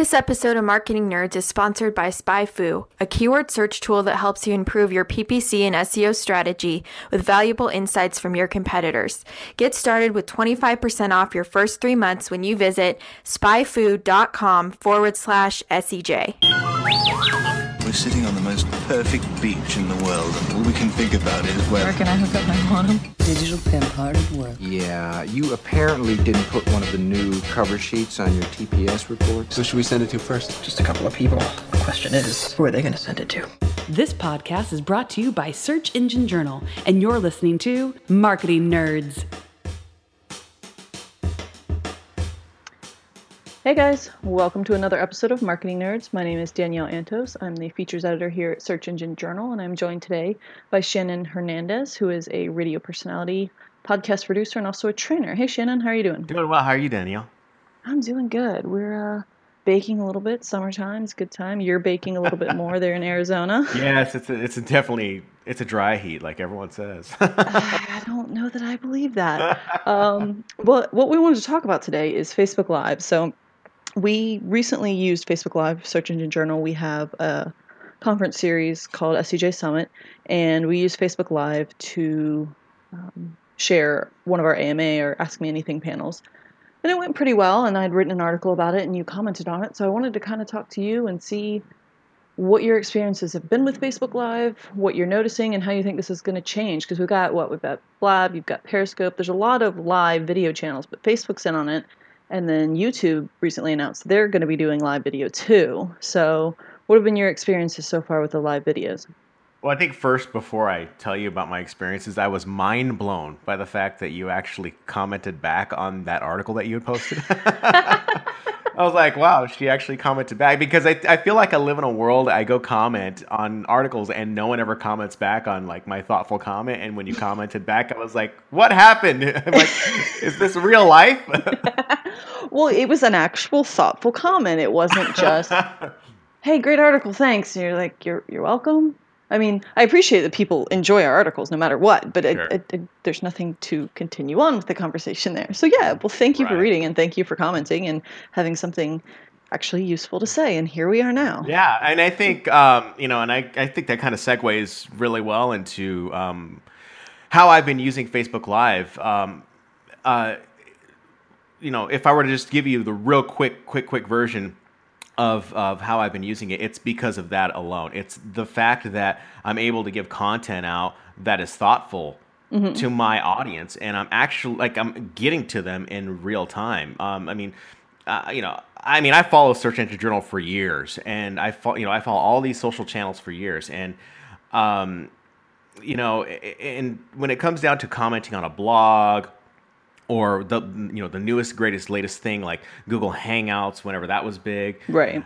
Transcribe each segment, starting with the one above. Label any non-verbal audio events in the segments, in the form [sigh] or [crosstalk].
This episode of Marketing Nerds is sponsored by SpyFu, a keyword search tool that helps you improve your PPC and SEO strategy with valuable insights from your competitors. Get started with 25% off your first three months when you visit spyfu.com forward slash SEJ. We're sitting on the most perfect beach in the world, and all we can think about is where. Where can I hook up my modem? Digital pimp hard at work. Yeah, you apparently didn't put one of the new cover sheets on your TPS report. So should we send it to first? Just a couple of people. The question is, who are they going to send it to? This podcast is brought to you by Search Engine Journal, and you're listening to Marketing Nerds. Hey guys, welcome to another episode of Marketing Nerds. My name is Danielle Antos. I'm the features editor here at Search Engine Journal, and I'm joined today by Shannon Hernandez, who is a radio personality, podcast producer, and also a trainer. Hey Shannon, how are you doing? Doing well. How are you, Danielle? I'm doing good. We're uh, baking a little bit. Summertime is a good time. You're baking a little bit more there in Arizona. [laughs] Yes, it's a, it's a definitely it's a dry heat, like everyone says. [laughs] I don't know that I believe that. Um, well, what we wanted to talk about today is Facebook Live. So we recently used Facebook Live Search Engine Journal. We have a conference series called SEJ Summit, and we use Facebook Live to um, share one of our AMA or Ask Me Anything panels. And it went pretty well, and I'd written an article about it, and you commented on it. So I wanted to kind of talk to you and see what your experiences have been with Facebook Live, what you're noticing, and how you think this is going to change. Because we've got what we've got Blab, you've got Periscope. There's a lot of live video channels, but Facebook's in on it, and then YouTube recently announced they're going to be doing live video too. So, what have been your experiences so far with the live videos? Well, I think first, before I tell you about my experiences, I was mind blown by the fact that you actually commented back on that article that you had posted. [laughs] I was like, wow, she actually commented back because I, I feel like I live in a world I go comment on articles and no one ever comments back on like my thoughtful comment. And when you commented back, I was like, what happened? [laughs] I'm like, is this real life? [laughs] well, it was an actual thoughtful comment. It wasn't [laughs] just, hey, great article, thanks. And you're like, you're, you're welcome. I mean, I appreciate that people enjoy our articles no matter what, but Sure. it, it, it, there's nothing to continue on with the conversation there. So, yeah, well, thank you for reading and thank you for commenting and having something actually useful to say. And here we are now. Yeah, and I think um, you know, and I, I think that kind of segues really well into um, how I've been using Facebook Live. Um, uh, you know, if I were to just give you the real quick, quick, quick version of of how I've been using it, it's because of that alone. It's the fact that I'm able to give content out that is thoughtful to my audience, and I'm actually like I'm getting to them in real time. Um, I mean, uh, you know, I mean, I follow Search Engine Journal for years, and I follow, you know, I follow all these social channels for years, and um, you know, and when it comes down to commenting on a blog or the you know the newest greatest latest thing like Google Hangouts whenever that was big Right.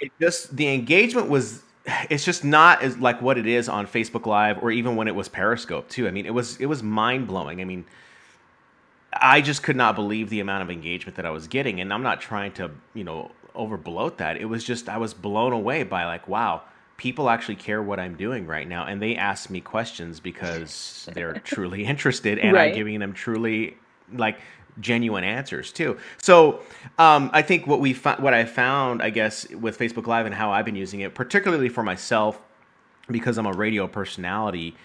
it just the engagement was it's just not as like what it is on Facebook Live or even when it was Periscope too. I mean, it was it was mind blowing. I mean, I just could not believe the amount of engagement that I was getting, and I'm not trying to you know over bloat that. It was just I was blown away by like wow. People actually care what I'm doing right now, and they ask me questions because they're [laughs] truly interested, and Right. I'm giving them truly like genuine answers too. So um, I think what we fo- what I found, I guess, with Facebook Live and how I've been using it, particularly for myself, because I'm a radio personality,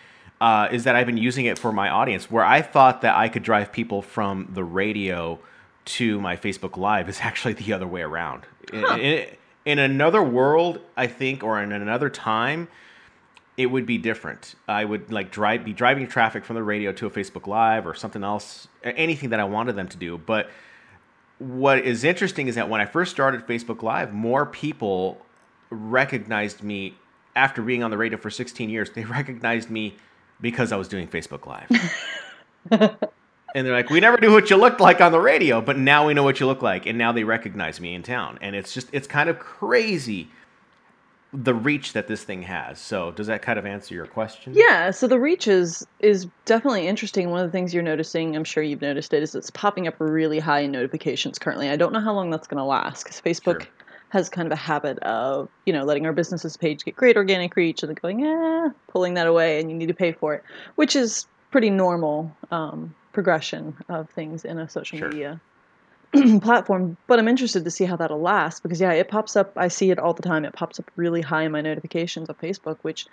uh, is that I've been using it for my audience. Where I thought that I could drive people from the radio to my Facebook Live is [laughs] actually the other way around. In, in, in another world, I think, or in another time, it would be different. I would like drive be driving traffic from the radio to a Facebook Live or something else, anything that I wanted them to do. But what is interesting is that when I first started Facebook Live, more people recognized me after being on the radio for 16 years. They [laughs] recognized me because I was doing Facebook Live. [laughs] and they're like, "We never knew what you looked like on the radio, but now we know what you look like." And now they recognize me in town. And it's just it's kind of crazy the reach that this thing has. So, does that kind of answer your question? Yeah, so the reach is is definitely interesting. One of the things you're noticing, I'm sure you've noticed it, is it's popping up really high in notifications currently. I don't know how long that's going to last because Facebook Sure. has kind of a habit of, you know, letting our businesses page get great organic reach and then going, eh, pulling that away and you need to pay for it, which is pretty normal um, progression of things in a social Sure. media [clears throat] platform, but I'm interested to see how that'll last because yeah, it pops up. I see it all the time. It pops up really high in my notifications on Facebook, which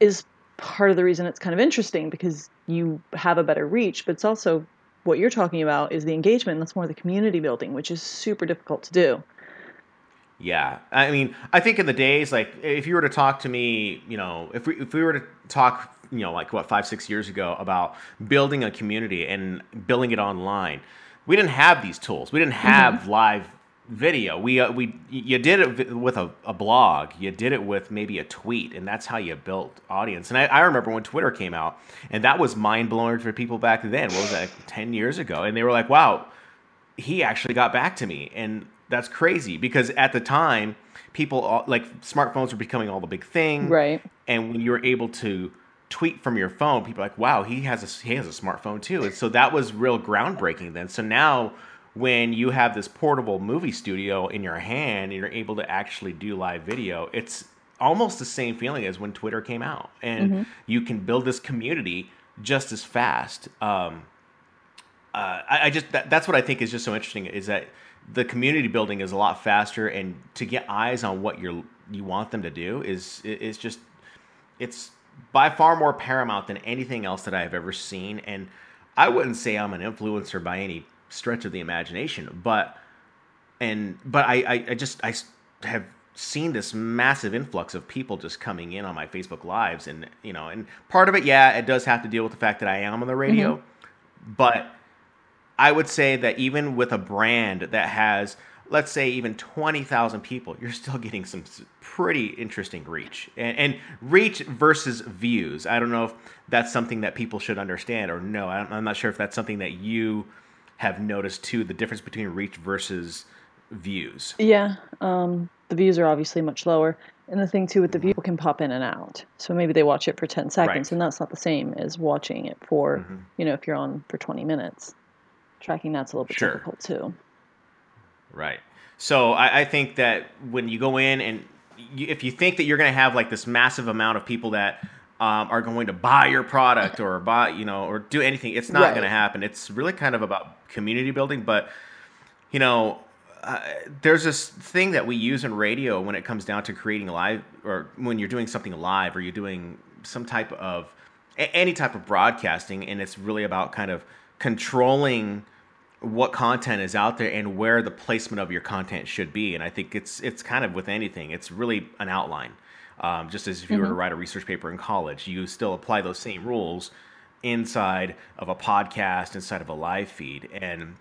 is part of the reason it's kind of interesting because you have a better reach, but it's also what you're talking about is the engagement. That's more the community building, which is super difficult to do. Yeah, I mean, I think in the days like if you were to talk to me, you know, if we if we were to talk, you know, like what five six years ago about building a community and building it online, we didn't have these tools. We didn't have mm-hmm. live video. We uh, we you did it with a, a, blog. You did it with maybe a tweet, and that's how you built audience. And I, I remember when Twitter came out, and that was mind blowing for people back then. What was that? Like Ten years ago, and they were like, "Wow, he actually got back to me," and that's crazy because at the time, people like smartphones were becoming all the big thing, right? And when you were able to tweet from your phone, people are like, "Wow, he has a he has a smartphone too." And so that was real groundbreaking then. So now when you have this portable movie studio in your hand and you're able to actually do live video, it's almost the same feeling as when Twitter came out, and mm-hmm. you can build this community just as fast. Um, uh, I, I, just that, that's what I think is just so interesting is that the community building is a lot faster, and to get eyes on what you're you want them to do is is just it's by far more paramount than anything else that I've ever seen, and I wouldn't say I'm an influencer by any stretch of the imagination. But and but I, I, I just I have seen this massive influx of people just coming in on my Facebook lives, and you know, and part of it, yeah, it does have to deal with the fact that I am on the radio, mm-hmm. but I would say that even with a brand that has let's say even 20,000 people, you're still getting some pretty interesting reach. And, and, reach versus views. I don't know if that's something that people should understand or no. I'm not sure if that's something that you have noticed too the difference between reach versus views. Yeah, um, the views are obviously much lower. And the thing too with the view can pop in and out. So maybe they watch it for 10 seconds right. and that's not the same as watching it for, mm-hmm. you know, if you're on for 20 minutes. Tracking that's a little bit sure. difficult too. Right. So I, I, think that when you go in and you, if you think that you're going to have like this massive amount of people that um, are going to buy your product or buy, you know, or do anything. It's not right. going to happen. It's really kind of about community building. But, you know, uh, there's this thing that we use in radio when it comes down to creating live or when you're doing something live or you're doing some type of any type of broadcasting. And it's really about kind of controlling what content is out there and where the placement of your content should be. And I think it's it's kind of with anything. It's really an outline. Um, just as if you mm-hmm. were to mm-hmm. write a research paper in college, you still apply those same rules inside of a podcast, inside of a live feed, and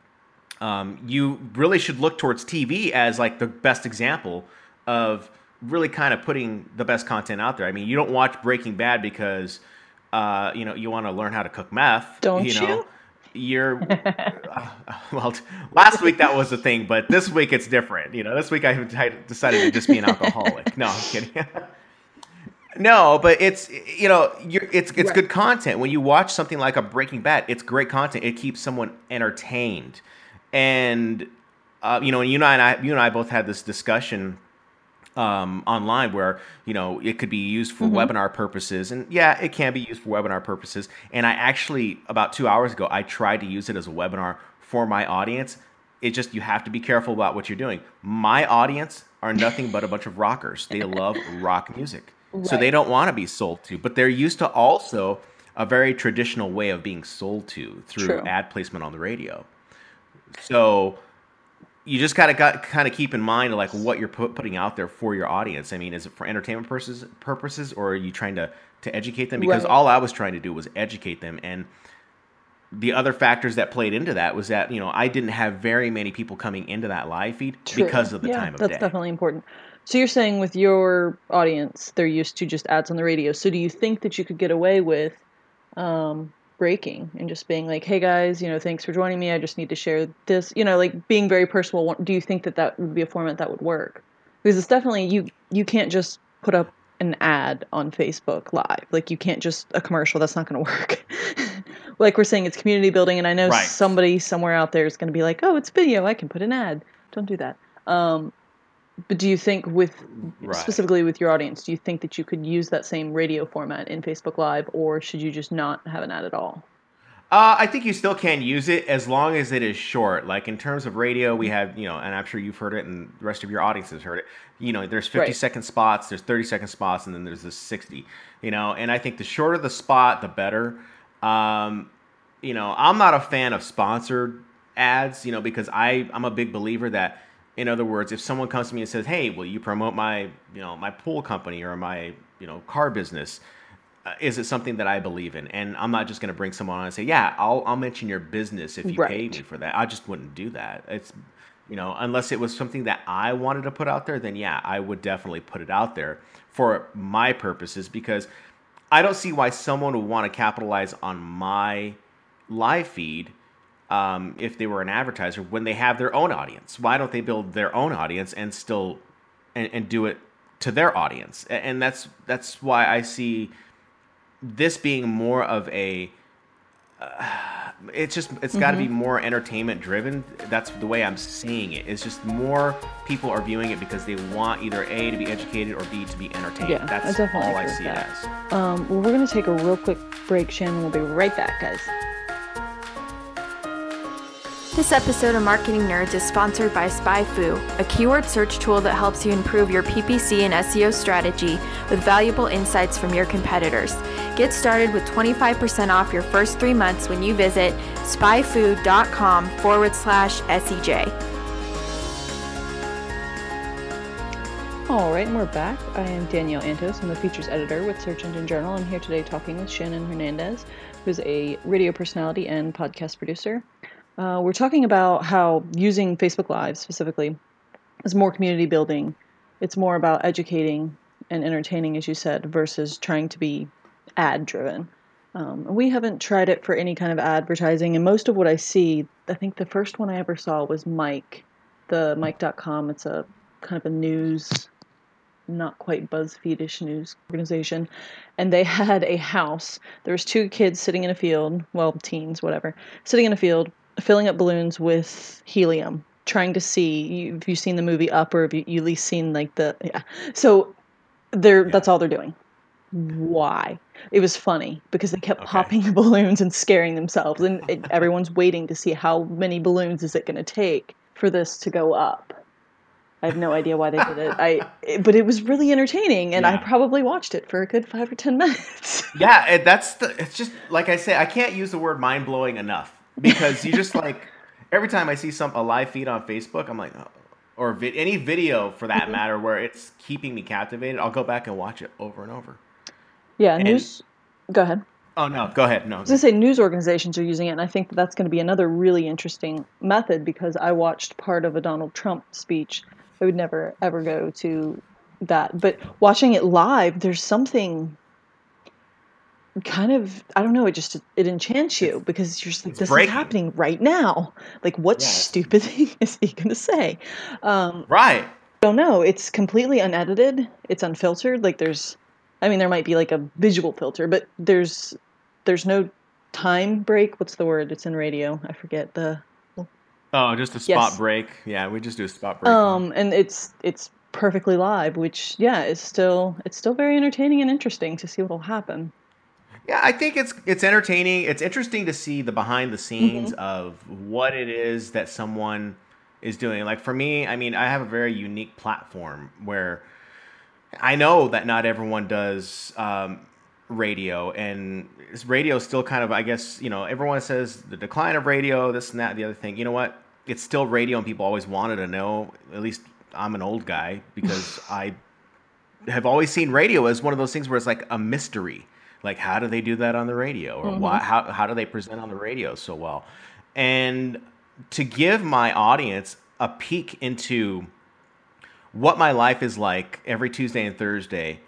um, you really should look towards TV as like the best example of really kind of putting the best content out there. I mean, you don't watch Breaking Bad because uh, you know you want to learn how to cook meth. Don't you? Know? you? You're [laughs] uh, well. Last week that was the thing, but this week it's different. You know, this week I decided to just be an alcoholic. No, I'm kidding. [laughs] No, but it's you know it's it's right. good content when you watch something like a Breaking Bad. It's great content. It keeps someone entertained, and uh, you know, and you and I, you and I both had this discussion um, online where you know it could be used for mm-hmm. webinar purposes, and yeah, it can be used for webinar purposes. And I actually about two hours ago I tried to use it as a webinar for my audience. It just you have to be careful about what you're doing. My audience are nothing but a bunch of rockers. They [laughs] love rock music. Right. So they don't want to be sold to, but they're used to also a very traditional way of being sold to through True. ad placement on the radio. So you just gotta got kind of keep in mind like what you're put, putting out there for your audience. I mean, is it for entertainment purposes, purposes, or are you trying to to educate them? Because right. all I was trying to do was educate them, and the other factors that played into that was that you know I didn't have very many people coming into that live feed True. because of the yeah, time of that's day. That's definitely important. So you're saying with your audience, they're used to just ads on the radio. So do you think that you could get away with um, breaking and just being like, "Hey guys, you know, thanks for joining me. I just need to share this." You know, like being very personal. Do you think that that would be a format that would work? Because it's definitely you. You can't just put up an ad on Facebook Live. Like you can't just a commercial. That's not going [laughs] to work. like we're saying, it's community building, and I know right. somebody somewhere out there is going to be like, "Oh, it's video. I can put an ad." Don't do that. Um, but do you think with right. specifically with your audience, do you think that you could use that same radio format in Facebook Live, or should you just not have an ad at all? Uh, I think you still can use it as long as it is short. Like in terms of radio, we have, you know, and I'm sure you've heard it and the rest of your audience has heard it. You know, there's 50 Right. second spots, there's 30 second spots, and then there's the 60, you know, and I think the shorter the spot, the better. Um, you know, I'm not a fan of sponsored ads, you know, because I, I'm a big believer that, in other words, if someone comes to me and says, hey, will you promote my, you know, my pool company or my, you know, car business? uh, is it something that I believe in? And I'm not just going to bring someone on and say, yeah, I'll, I'll mention your business if you pay me for that. I just wouldn't do that. It's, you know, unless it was something that I wanted to put out there, then yeah, I would definitely put it out there for my purposes because I don't see why someone would want to capitalize on my live feed um, if they were an advertiser when they have their own audience. Why don't they build their own audience and still and, and do it to their audience? And that's that's why I see this being more of a uh, it's just it's got to be more entertainment driven that's the way i'm seeing it it's just more people are viewing it because they want either a to be educated or b to be entertained Yeah, I that's definitely all i see it that. as Um, well, we're going to take a real quick break, Shannon. We'll be right back, guys. This episode of Marketing Nerds is sponsored by SpyFu, a keyword search tool that helps you improve your PPC and SEO strategy with valuable insights from your competitors. Get started with 25% off your first three months when you visit spyfu.com forward slash SEJ. All right, and we're back. I am Danielle Antos. I'm the features editor with Search Engine Journal. I'm here today talking with Shannon Hernandez, who's a radio personality and podcast producer. Uh, we're talking about how using Facebook Live specifically is more community building. It's more about educating and entertaining, as you said, versus trying to be ad driven. Um, we haven't tried it for any kind of advertising, and most of what I see, I think the first one I ever saw was Mic, the Mic.com. It's a kind of a news not quite BuzzFeedish news organization, and they [laughs] had a house. There was two kids sitting in a field, well, teens, whatever, sitting in a field, filling up balloons with helium, trying to see. You, if you've seen the movie Up, or if you, you at least seen like the yeah, so they're that's all they're doing. Why? It was funny because they kept Okay. popping [laughs] the balloons and scaring themselves, and it, everyone's waiting to see how many balloons is it going to take for this to go up. I have no idea why they did it. I, it- but it was really entertaining, and I probably watched it for a good five or ten minutes. yeah it, that's the it's just like i say i can't use the word mind-blowing enough because you just like every time i see some a live feed on facebook i'm like oh, or vi- any video for that mm-hmm. matter where it's keeping me captivated i'll go back and watch it over and over yeah, news. Go ahead. oh no go ahead no I was gonna say news organizations are using it, and I think that that's going to be another really interesting method because I watched part of a Donald Trump speech. I would never ever go to that, but watching it live, there's something kind of I don't know. It just it enchants you because you're just like this breaking. is happening right now. Like what Yeah, stupid [laughs] thing is he going to say? Um, right don't know. It's completely unedited. It's unfiltered. Like there's, I mean, there might be like a visual filter, but there's there's no time break. What's the word? It's in radio. I forget the. oh just a spot Yes. break yeah we just do a spot break Um, and it's it's perfectly live, which yeah, is still it's still very entertaining and interesting to see what'll happen. Yeah, I think it's it's entertaining. It's interesting to see the behind the scenes Mm-hmm. of what it is that someone is doing. Like for me, I mean, I have a very unique platform where I know that not everyone does um, radio, and radio is still kind of, I guess, you know, everyone says the decline of radio, this and that, the other thing. You know what? It's still radio, and people always wanted to know. At least I'm an old guy because [laughs] I have always seen radio as one of those things where it's like a mystery. Like, how do they do that on the radio, or why? How how do they present on the radio so well? And to give my audience a peek into what my life is like every Tuesday and Thursday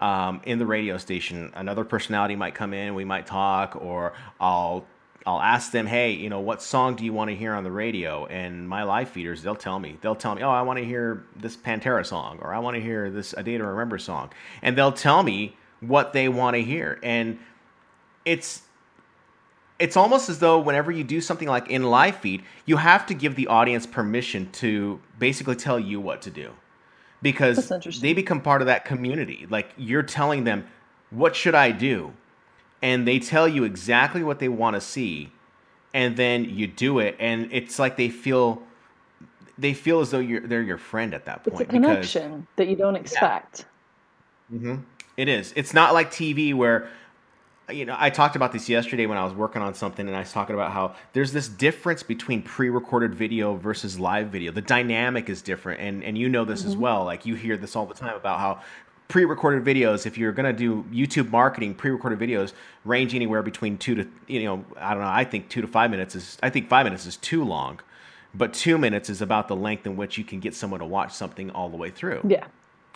um, in the radio station. Another personality might come in, we might talk, or I'll I'll ask them, hey, you know, what song do you want to hear on the radio? And my live feeders, they'll tell me. They'll tell me, oh, I want to hear this Pantera song, or I want to hear this A Day to Remember song, and they'll tell me what they want to hear, and it's it's almost as though whenever you do something like in live feed, you have to give the audience permission to basically tell you what to do. Because they become part of that community. Like you're telling them, what should I do? and they tell you exactly what they want to see, and then you do it, and it's like they feel they feel as though you're they're your friend at that point. It's a connection that you don't expect. Mm-hmm. It is. It's not like TV where, you know, I talked about this yesterday when I was working on something, and I was talking about how there's this difference between pre-recorded video versus live video. The dynamic is different, and and you know this as mm-hmm. well. Like you hear this all the time about how pre-recorded videos, if you're gonna do YouTube marketing, pre-recorded videos range anywhere between two to you know, I don't know. I think two to five minutes is. I think five minutes is too long. But two minutes is about the length in which you can get someone to watch something all the way through Yeah.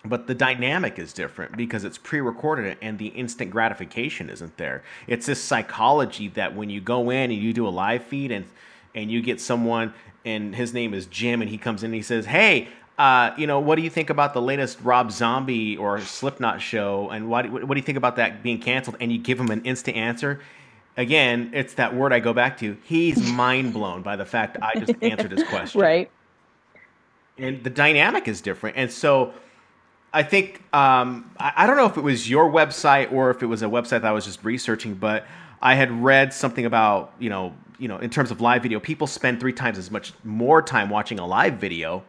But the dynamic is different because it's pre-recorded and the instant gratification isn't there. It's this psychology that when you go in and you do a live feed and and you get someone and his name is jim and he comes in and he says hey uh, you know what do you think about the latest rob zombie or slipknot show? And what, what do you think about that being canceled? And you give him an instant answer. Again it's that word i go back to he's mind blown by the fact i just answered his [laughs] question. Right. and the dynamic is different. And so I think um, I, I don't know if it was your website or if it was a website that I was just researching, but I had read something about you know you know in terms of live video, people spend three times as much more time watching a live video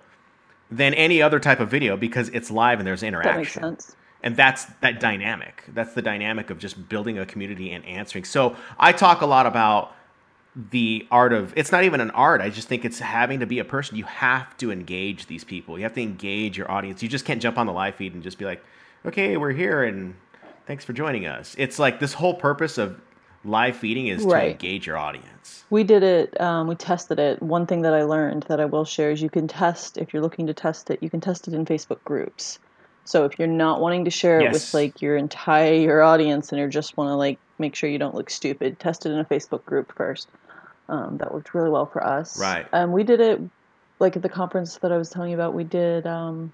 than any other type of video because it's live and there's interaction. That makes sense. And that's that dynamic. That's the dynamic of just building a community and answering. So I talk a lot about the art of it's not even an art. I just think it's having to be a person. You have to engage these people. You have to engage your audience. You just can't jump on the live feed and just be like, "Okay, we're here and thanks for joining us." It's like this whole purpose of live feeding is to engage your audience. We did it. Um, we tested it. One thing that I learned that I will share is you can test if you're looking to test it. You can test it in Facebook groups. So if you're not wanting to share it with like your entire your audience and you just want to like make sure you don't look stupid, test it in a Facebook group first. Um, that worked really well for us. Right. Um, we did it like at the conference that I was telling you about. We did. Um,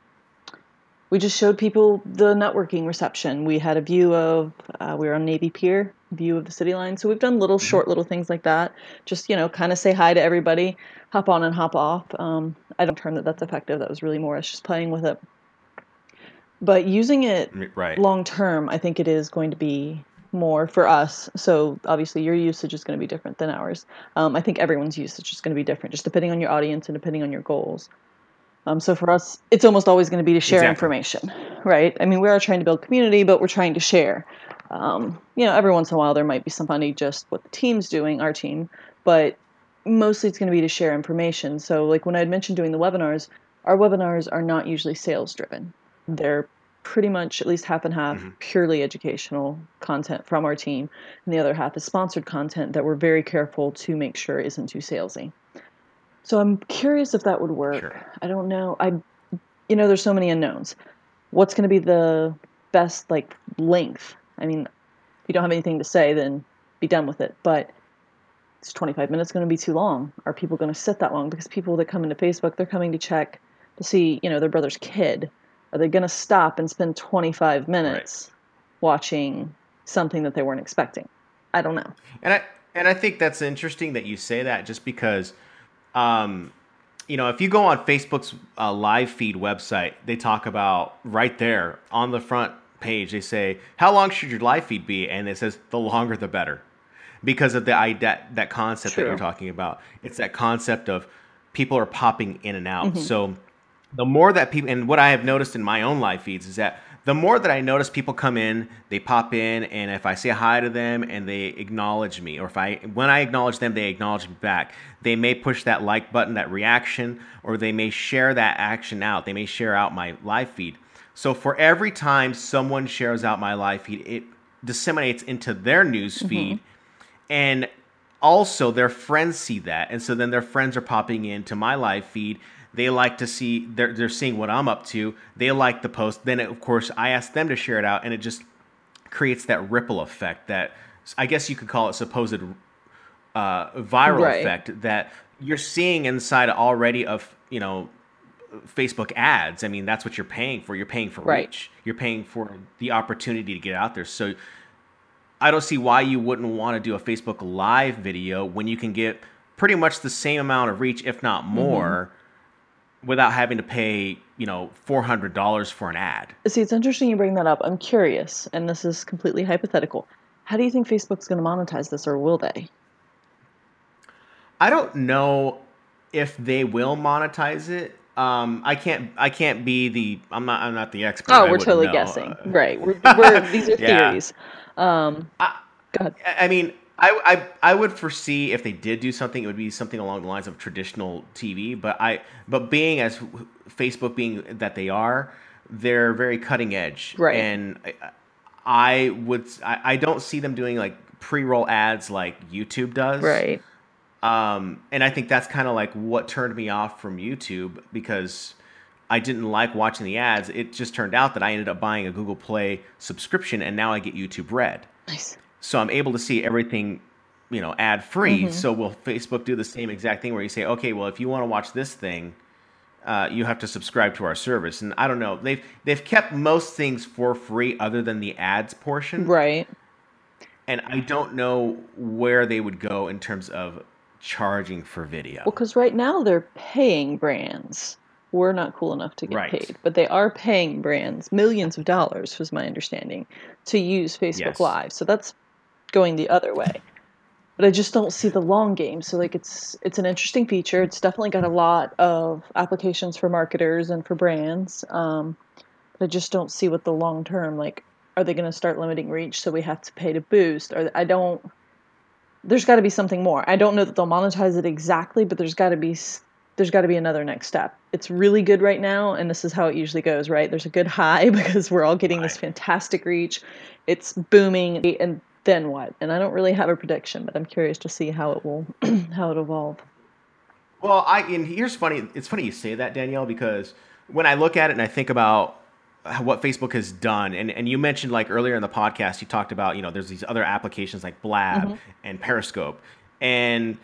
we just showed people the networking reception. We had a view of. Uh, we were on Navy Pier, view of the city line. So we've done little short little things like that. Just you know, kind of say hi to everybody, hop on and hop off. Um, I don't term that that's effective. That was really more us just playing with it. But using it Right. long term, I think it is going to be more for us. So obviously, your usage is going to be different than ours. Um, I think everyone's usage is going to be different, just depending on your audience and depending on your goals. Um, so for us, it's almost always going to be to share Exactly. information, right? I mean, we are trying to build community, but we're trying to share. Um, you know, every once in a while there might be somebody just what the team's doing, our team, but mostly it's going to be to share information. So like when I had mentioned doing the webinars, our webinars are not usually sales driven. They're pretty much at least half and half mm-hmm. purely educational content from our team, and the other half is sponsored content that we're very careful to make sure isn't too salesy. So I'm curious if that would work. Sure. I don't know. I, you know, there's so many unknowns. What's going to be the best like length? I mean, if you don't have anything to say, then be done with it. But is 25 minutes going to be too long? Are people going to sit that long? Because people that come into Facebook, they're coming to check to see, you know, their brother's kid. Are they going to stop and spend 25 minutes watching something that they weren't expecting? I don't know. And I and I think that's interesting that you say that just because um you know, if you go on Facebook's uh, live feed website, they talk about right there on the front page. They say, "How long should your live feed be?" And it says, "The longer, the better," because of the i- that that concept that you're talking about. It's that concept of people are popping in and out. So the more that people and what I have noticed in my own live feeds is that the more that I notice people come in, they pop in, and if I say hi to them and they acknowledge me, or if I when I acknowledge them, they acknowledge me back. They may push that like button, that reaction, or they may share that action out. They may share out my live feed. So for every time someone shares out my live feed, it disseminates into their news mm-hmm. feed and also their friends see that and so then their friends are popping into my live feed they like to see they're, they're seeing what i'm up to they like the post then of course i ask them to share it out and it just creates that ripple effect that i guess you could call it supposed uh, viral Right. effect that you're seeing inside already of you know Facebook ads. I mean, that's what you're paying for. You're paying for Right. reach. You're paying for the opportunity to get out there. So I don't see why you wouldn't want to do a Facebook live video when you can get pretty much the same amount of reach, if not more, without having to pay, you know, $400 for an ad. See, it's interesting you bring that up. I'm curious, and this is completely hypothetical. How do you think Facebook's going to monetize this, or will they? I don't know if they will monetize it. Um, I can't. I can't be the. I'm not. I'm not the expert. Oh, I we're totally know. guessing. Uh, right. We're, [laughs] we're, these are Yeah. theories. Um, I- go ahead. I mean, I, I I would foresee if they did do something, it would be something along the lines of traditional TV. But I but being as Facebook being that they are, they're very cutting edge, Right. And I, I would I, I don't see them doing like pre roll ads like YouTube does, Right. Um, and I think that's kind of like what turned me off from YouTube because I didn't like watching the ads. It just turned out that I ended up buying a Google Play subscription, and now I get YouTube Red Nice. So I'm able to see everything, you know, ad free. Mm-hmm. So will Facebook do the same exact thing where you say, okay, well, if you want to watch this thing, uh, you have to subscribe to our service. And I don't know, they've they've kept most things for free other than the ads portion, Right. and I don't know where they would go in terms of charging for video. Well, because right now they're paying brands. We're not cool enough to get Right. paid, but they are paying brands millions of dollars, was my understanding, to use Facebook Yes. Live. So that's going the other way. But I just don't see the long game. So like it's it's an interesting feature. It's definitely got a lot of applications for marketers and for brands. Um, but I just don't see what the long term like. Are they going to start limiting reach so we have to pay to boost? Or I don't there's got to be something more. I don't know that they'll monetize it exactly, but there's got to be there's got to be another next step. It's really good right now, and this is how it usually goes, right? There's a good high [laughs] because we're all getting this fantastic reach. It's booming, and then what? And I don't really have a prediction, but I'm curious to see how it will [clears throat] how it evolve. Well, I and here's funny. It's funny you say that, Danielle, because when I look at it and I think about what Facebook has done, and, and you mentioned like earlier in the podcast, you talked about you know there's these other applications like Blab mm-hmm. and Periscope, and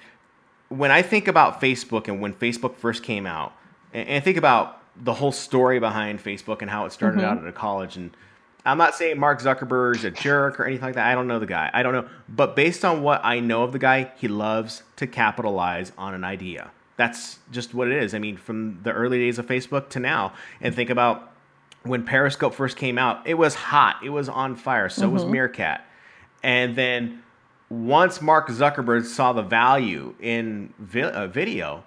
when I think about Facebook and when Facebook first came out, and, and think about the whole story behind Facebook and how it started mm-hmm. out at a college, and I'm not saying Mark Zuckerberg's a jerk or anything like that. I don't know the guy. I don't know. But based on what I know of the guy, he loves to capitalize on an idea. That's just what it is. I mean, from the early days of Facebook to now, and think about when Periscope first came out, it was hot. It was on fire. So was Meerkat. And then once Mark Zuckerberg saw the value in vi- uh, video,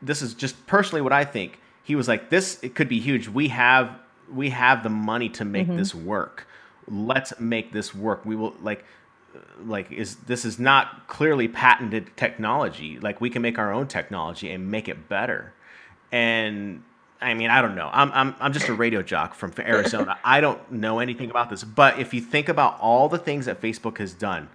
this is just personally what I think. He was like, "This it could be huge. We have we have the money to make mm-hmm. this work. Let's make this work. We will like." like is this is not clearly patented technology like we can make our own technology and make it better and i mean i don't know i'm i'm, I'm just a radio jock from arizona [laughs] i don't know anything about this but if you think about all the things that facebook has done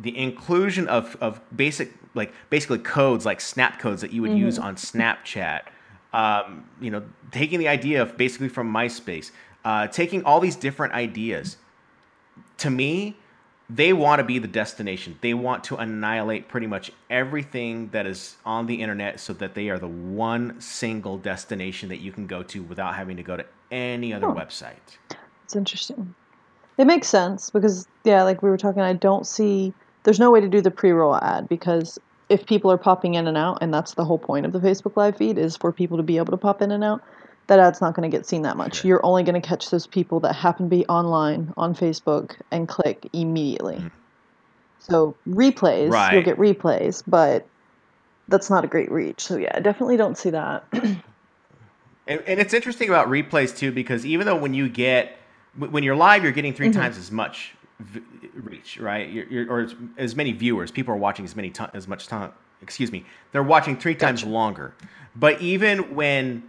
the inclusion of, of basic like basically codes like snap codes that you would mm-hmm. use on snapchat um, you know taking the idea of basically from myspace uh, taking all these different ideas to me they want to be the destination. They want to annihilate pretty much everything that is on the internet so that they are the one single destination that you can go to without having to go to any other website. It's interesting. It makes sense because yeah, like we were talking, I don't see there's no way to do the pre-roll ad because if people are popping in and out, and that's the whole point of the Facebook Live feed is for people to be able to pop in and out. That ad's not going to get seen that much. You're only going to catch those people that happen to be online on Facebook and click immediately. So replays, you'll get replays, but that's not a great reach. So yeah, I definitely don't see that. [clears throat] And, and it's interesting about replays too, because even though when you get when you're live, you're getting 3 Mm-hmm. times as much v- reach, right? You're, you're, or as, as many viewers. People are watching as many ti as much time. Excuse me, they're watching three times longer. But even when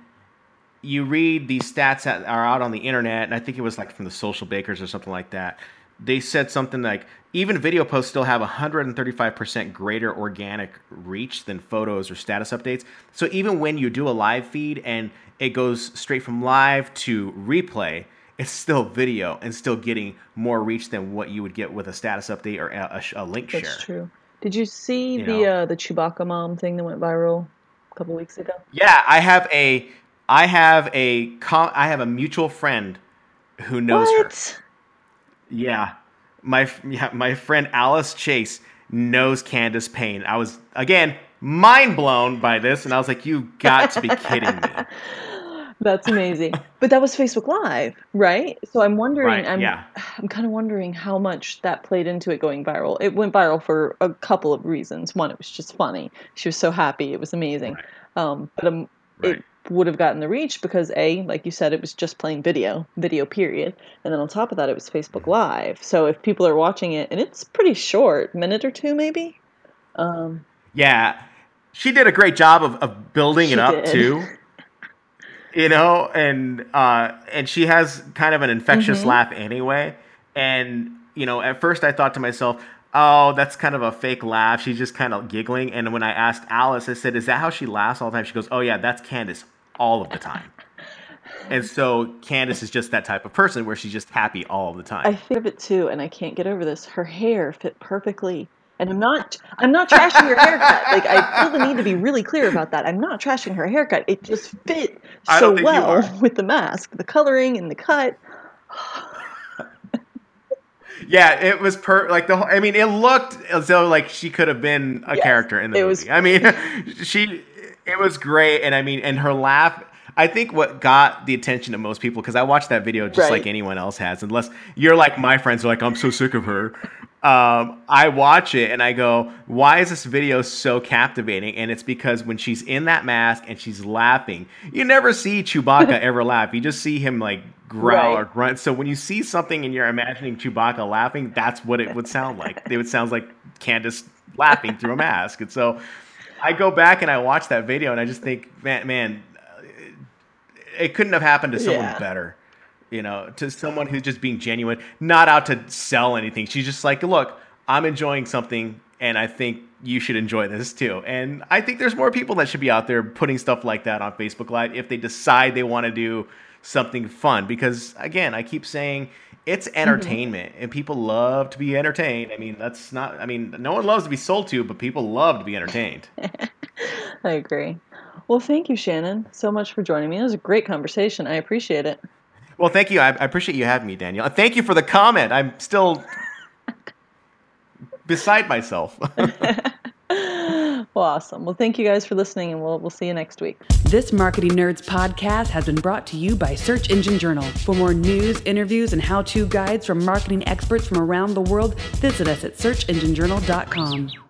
you read these stats that are out on the internet, and I think it was like from the Socialbakers or something like that. They said something like even video posts still have 135% greater organic reach than photos or status updates. So even when you do a live feed and it goes straight from live to replay, it's still video and still getting more reach than what you would get with a status update or a, a a link That's share. That's true. Did you see You the uh, the Chewbacca mom thing that went viral a couple weeks ago? Yeah, I have a I have a com- I have a mutual friend who knows her. what? Yeah, my yeah, my friend Alice Chase knows Candace Payne. I was again mind blown by this, and I was like, "You got to be kidding me!" [laughs] That's amazing. But that was Facebook Live, right? So I'm wondering. Right, I'm, yeah. I'm kind of wondering how much that played into it going viral. It went viral for a couple of reasons. One, it was just funny. She was so happy. It was amazing. Um, but um, Right. it would have gotten the reach because a, like you said, it was just plain video, video period, and then on top of that, it was Facebook Live. So if people are watching it, and it's pretty short, minute or two maybe. Um, Yeah, she did a great job of, of building it up did. too. You know, and uh, and she has kind of an infectious Mm-hmm. laugh anyway. And you know, at first I thought to myself, "Oh, that's kind of a fake laugh." She's just kind of giggling. And when I asked Alice, I said, "Is that how she laughs all the time?" She goes, "Oh yeah, that's Candace all of the time." And so Candace is just that type of person where she's just happy all the time. I think of it too, and I can't get over this. Her hair fit perfectly, and I'm not. I'm not trashing her haircut. Like I feel the need to be really clear about that. I'm not trashing her haircut. It just fit so don't think you well [laughs] with the mask, the coloring, and the cut. [laughs] Yeah, it was per like the whole. I mean, it looked as though like she could have been a Yes, character in the it movie. was- I mean, [laughs] she. It was great, and I mean, and her laugh. I think what got the attention of most people because I watched that video just Right. like anyone else has, unless you're like my friends are like, I'm so sick of her. Um, I watch it and I go, why is this video so captivating? And it's because when she's in that mask and she's laughing, you never see Chewbacca [laughs] ever laugh. You just see him like growl Right. or grunt. So when you see something and you're imagining Chewbacca laughing, that's what it would sound like. It would sound like Candace laughing through a mask. And so I go back and I watch that video and I just think, man, man, it couldn't have happened to someone Yeah. better. You know, to someone who's just being genuine, not out to sell anything. She's just like, look, I'm enjoying something, and I think you should enjoy this too. And I think there's more people that should be out there putting stuff like that on Facebook Live if they decide they want to do something fun. Because again, I keep saying it's mm-hmm. entertainment, and people love to be entertained. I mean, that's not. I mean, no one loves to be sold to, but people love to be entertained. [laughs] I agree. Well, thank you, Shannon, so much for joining me. It was a great conversation. I appreciate it. Well, thank you. I, I appreciate you having me, Danielle. And thank you for the comment. I'm still beside myself. [laughs] Well, awesome. Well, thank you guys for listening, and we'll we'll see you next week. This Marketing Nerds podcast has been brought to you by Search Engine Journal. For more news, interviews, and how to guides from marketing experts from around the world, visit us at searchenginejournal.com.